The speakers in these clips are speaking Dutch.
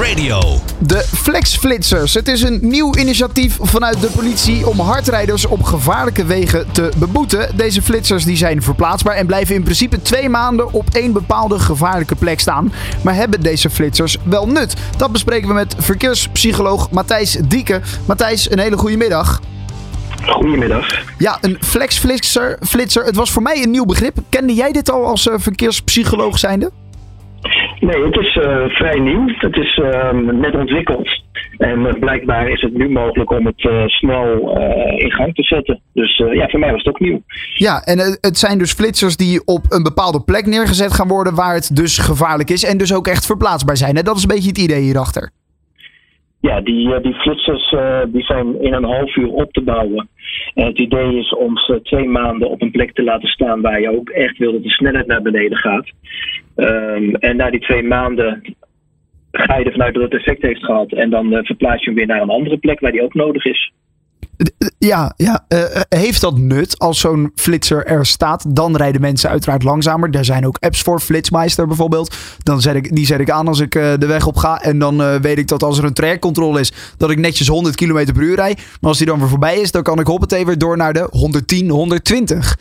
Radio. De Flexflitsers. Het is een nieuw initiatief vanuit de politie om hardrijders op gevaarlijke wegen te beboeten. Deze flitsers die zijn verplaatsbaar en blijven in principe twee maanden op één bepaalde gevaarlijke plek staan. Maar hebben deze flitsers wel nut? Dat bespreken we met verkeerspsycholoog Matthijs Dieke. Matthijs, een hele goede middag. Goedemiddag. Ja, een flexflitser. Flitser. Het was voor mij een nieuw begrip. Kende jij dit al als uh, verkeerspsycholoog zijnde? Nee, het is uh, vrij nieuw. Het is uh, net ontwikkeld. En uh, blijkbaar is het nu mogelijk om het snel in gang te zetten. Dus ja, voor mij was het ook nieuw. Ja, en het zijn dus flitsers die op een bepaalde plek neergezet gaan worden waar het dus gevaarlijk is. En dus ook echt verplaatsbaar zijn. En dat is een beetje het idee hierachter. Ja, die, die flitsers die zijn in een half uur op te bouwen. En het idee is om ze twee maanden op een plek te laten staan waar je ook echt wil dat de snelheid naar beneden gaat. Um, en na die twee maanden ga je ervan uit dat het effect heeft gehad. En dan uh, verplaats je hem weer naar een andere plek waar die ook nodig is. Ja, ja. Uh, heeft dat nut als zo'n flitser er staat? Dan rijden mensen uiteraard langzamer. Daar zijn ook apps voor, Flitsmeister bijvoorbeeld. Dan zet ik, die zet ik aan als ik uh, de weg op ga. En dan weet ik dat als er een trajectcontrole is, dat ik netjes 100 km per uur rijd. Maar als die dan weer voorbij is, dan kan ik hoppatee weer door naar de 110, 120.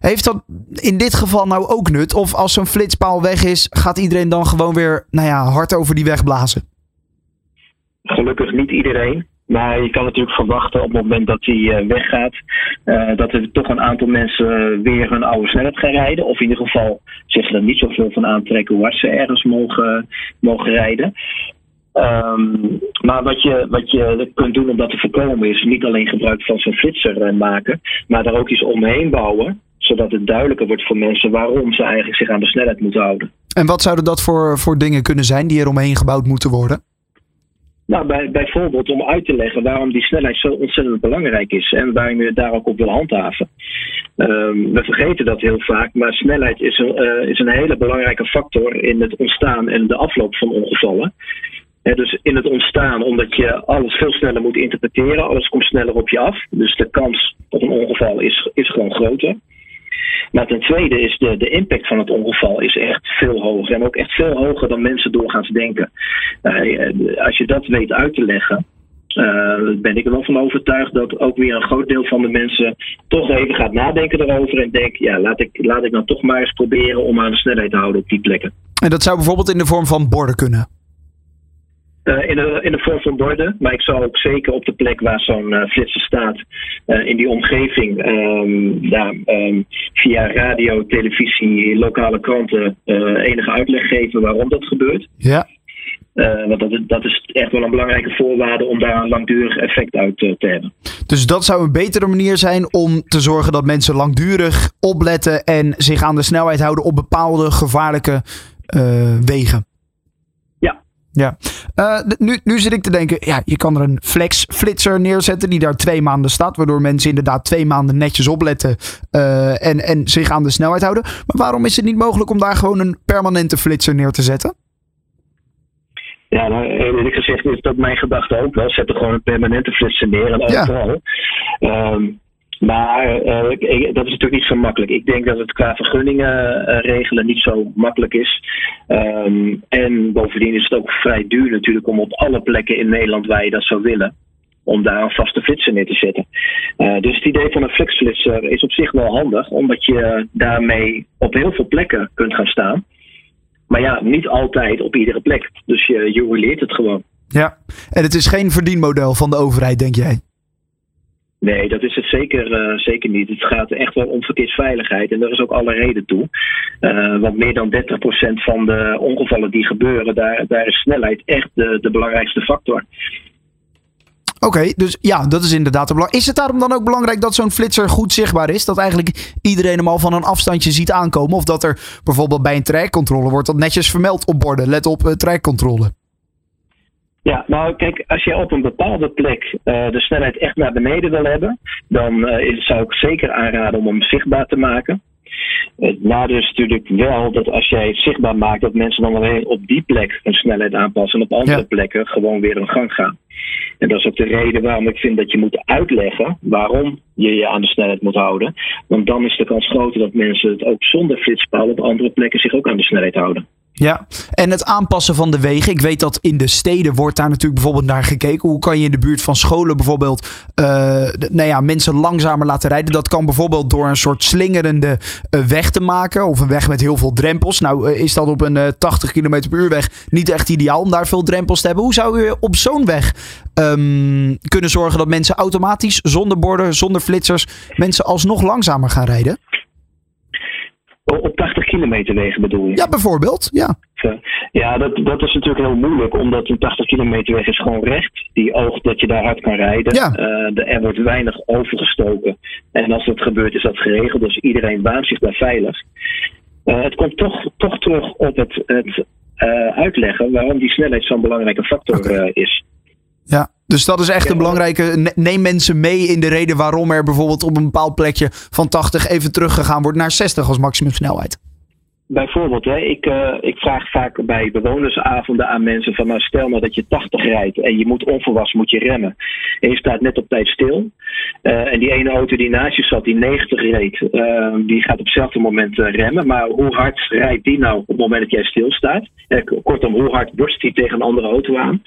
Heeft dat in dit geval nou ook nut? Of als zo'n flitspaal weg is, gaat iedereen dan gewoon weer nou ja, hard over die weg blazen? Gelukkig niet iedereen. Maar je kan natuurlijk verwachten op het moment dat hij uh, weggaat, uh, dat er toch een aantal mensen weer hun oude snelheid gaan rijden. Of in ieder geval zich er niet zoveel van aantrekken hard ze ergens mogen, mogen rijden. Um, maar wat je, wat je kunt doen om dat te voorkomen is niet alleen gebruik van zo'n flitser uh, maken, maar daar ook iets omheen bouwen zodat het duidelijker wordt voor mensen waarom ze eigenlijk zich aan de snelheid moeten houden. En wat zouden dat voor, voor dingen kunnen zijn die er omheen gebouwd moeten worden? Nou, bij, bijvoorbeeld om uit te leggen waarom die snelheid zo ontzettend belangrijk is en waarom je daar ook op wil handhaven. Um, we vergeten dat heel vaak, maar snelheid is een, uh, is een hele belangrijke factor in het ontstaan en de afloop van ongevallen. He, dus in het ontstaan, omdat je alles veel sneller moet interpreteren, alles komt sneller op je af. Dus de kans op een ongeval is, is gewoon groter. Maar ten tweede is de, de impact van het ongeval is echt veel hoger. En ook echt veel hoger dan mensen doorgaans denken. Uh, als je dat weet uit te leggen, uh, ben ik er wel van overtuigd dat ook weer een groot deel van de mensen toch even gaat nadenken erover en denkt, ja, laat ik, laat ik nou toch maar eens proberen om aan de snelheid te houden op die plekken. En dat zou bijvoorbeeld in de vorm van borden kunnen? Uh, in, de, in de vorm van borden, maar ik zou ook zeker op de plek waar zo'n uh, flitser staat, uh, in die omgeving, um, ja, um, via radio, televisie, lokale kranten, enige uitleg geven waarom dat gebeurt. Ja. want dat, dat is echt wel een belangrijke voorwaarde om daar een langdurig effect uit te hebben. Dus dat zou een betere manier zijn om te zorgen dat mensen langdurig opletten en zich aan de snelheid houden op bepaalde gevaarlijke wegen. Ja, uh, nu, nu zit ik te denken, ja, je kan er een flex-flitser neerzetten die daar twee maanden staat, waardoor mensen inderdaad twee maanden netjes opletten uh, en, en zich aan de snelheid houden. Maar waarom is het niet mogelijk om daar gewoon een permanente flitser neer te zetten? Ja, nou, eerlijk gezegd is dat mijn gedachte ook wel. Zet er gewoon een permanente flitser neer en overal. Ja. Um, maar uh, dat is natuurlijk niet zo makkelijk. Ik denk dat het qua vergunningen uh, regelen niet zo makkelijk is. Um, en bovendien is het ook vrij duur natuurlijk om op alle plekken in Nederland waar je dat zou willen. Om daar een vaste flitser neer te zetten. Uh, dus het idee van een flexflitser is op zich wel handig, omdat je daarmee op heel veel plekken kunt gaan staan. Maar ja, niet altijd op iedere plek. Dus je, je het gewoon. Ja, en het is geen verdienmodel van de overheid, denk jij? Nee, dat is het zeker, uh, zeker niet. Het gaat echt wel om verkeersveiligheid en daar is ook alle reden toe. Uh, want meer dan 30% van de ongevallen die gebeuren, daar, is snelheid echt de, de belangrijkste factor. Oké, dus ja, dat is inderdaad belangrijk. Is het daarom dan ook belangrijk dat zo'n flitser goed zichtbaar is? Dat eigenlijk iedereen hem al van een afstandje ziet aankomen? Of dat er bijvoorbeeld bij een trajectcontrole wordt dat netjes vermeld op borden? Let op uh. Ja, nou kijk, als je op een bepaalde plek uh, de snelheid echt naar beneden wil hebben, dan uh, zou ik zeker aanraden om hem zichtbaar te maken. Het nadeel is natuurlijk wel dat als jij het zichtbaar maakt, dat mensen dan alleen op die plek hun snelheid aanpassen en op andere ja. plekken gewoon weer hun gang gaan. En dat is ook de reden waarom ik vind dat je moet uitleggen waarom je je aan de snelheid moet houden. Want dan is de kans groter dat mensen het ook zonder flitspaal op andere plekken zich ook aan de snelheid houden. Ja, en het aanpassen van de wegen. Ik weet dat in de steden wordt daar natuurlijk bijvoorbeeld naar gekeken. Hoe kan je in de buurt van scholen bijvoorbeeld uh, nou ja, mensen langzamer laten rijden? Dat kan bijvoorbeeld door een soort slingerende uh, weg te maken. Of een weg met heel veel drempels. Nou uh, is dat op een 80 km per uur weg niet echt ideaal om daar veel drempels te hebben. Hoe zou je op zo'n weg um, kunnen zorgen dat mensen automatisch, zonder borden, zonder flitsers, mensen alsnog langzamer gaan rijden? Op 80 kilometer wegen bedoel je? Ja, bijvoorbeeld. Ja, ja dat, dat is natuurlijk heel moeilijk, omdat een 80 kilometer weg is gewoon recht. Die oogt dat je daar hard kan rijden. Ja. Uh, er wordt weinig overgestoken. En als dat gebeurt, is dat geregeld. Dus iedereen baant zich daar veilig. Uh, het komt toch, toch terug op het, het uh, uitleggen waarom die snelheid zo'n belangrijke factor okay. is. Ja, dus dat is echt een belangrijke. Neem mensen mee in de reden waarom er bijvoorbeeld op een bepaald plekje van 80 even teruggegaan wordt naar 60 als maximumsnelheid. Bijvoorbeeld, hè, ik, uh, ik vraag vaak bij bewonersavonden aan mensen van nou stel nou dat je 80 rijdt en je moet onverwachts moet je remmen. En je staat net op tijd stil. Uh, en die ene auto die naast je zat, die 90 reed, uh, die gaat op hetzelfde moment remmen. Maar hoe hard rijdt die nou op het moment dat jij stilstaat? kortom, hoe hard borst die tegen een andere auto aan?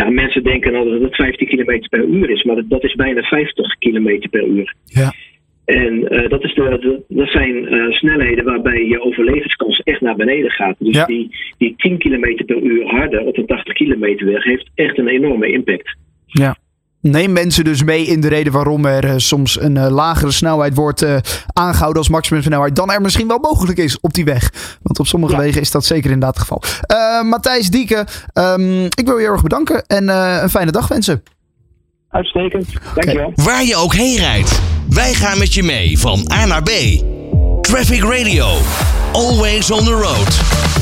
Ja, mensen denken nou dat het 15 km per uur is, maar dat, dat is bijna 50 km per uur. Ja. En uh, dat, is de, de, dat zijn uh, snelheden waarbij je overlevingskans echt naar beneden gaat. Dus ja. die, die 10 km per uur harder op een 80 kilometer weg heeft echt een enorme impact. Ja. Neem mensen dus mee in de reden waarom er uh, soms een lagere snelheid wordt aangehouden als maximumsnelheid dan er misschien wel mogelijk is op die weg. Want op sommige ja. wegen is dat zeker inderdaad het geval. Matthijs Dieke, um, ik wil je heel erg bedanken en een fijne dag wensen. Uitstekend, dankjewel. Okay. Waar je ook heen rijdt, wij gaan met je mee van A naar B. Traffic Radio, always on the road.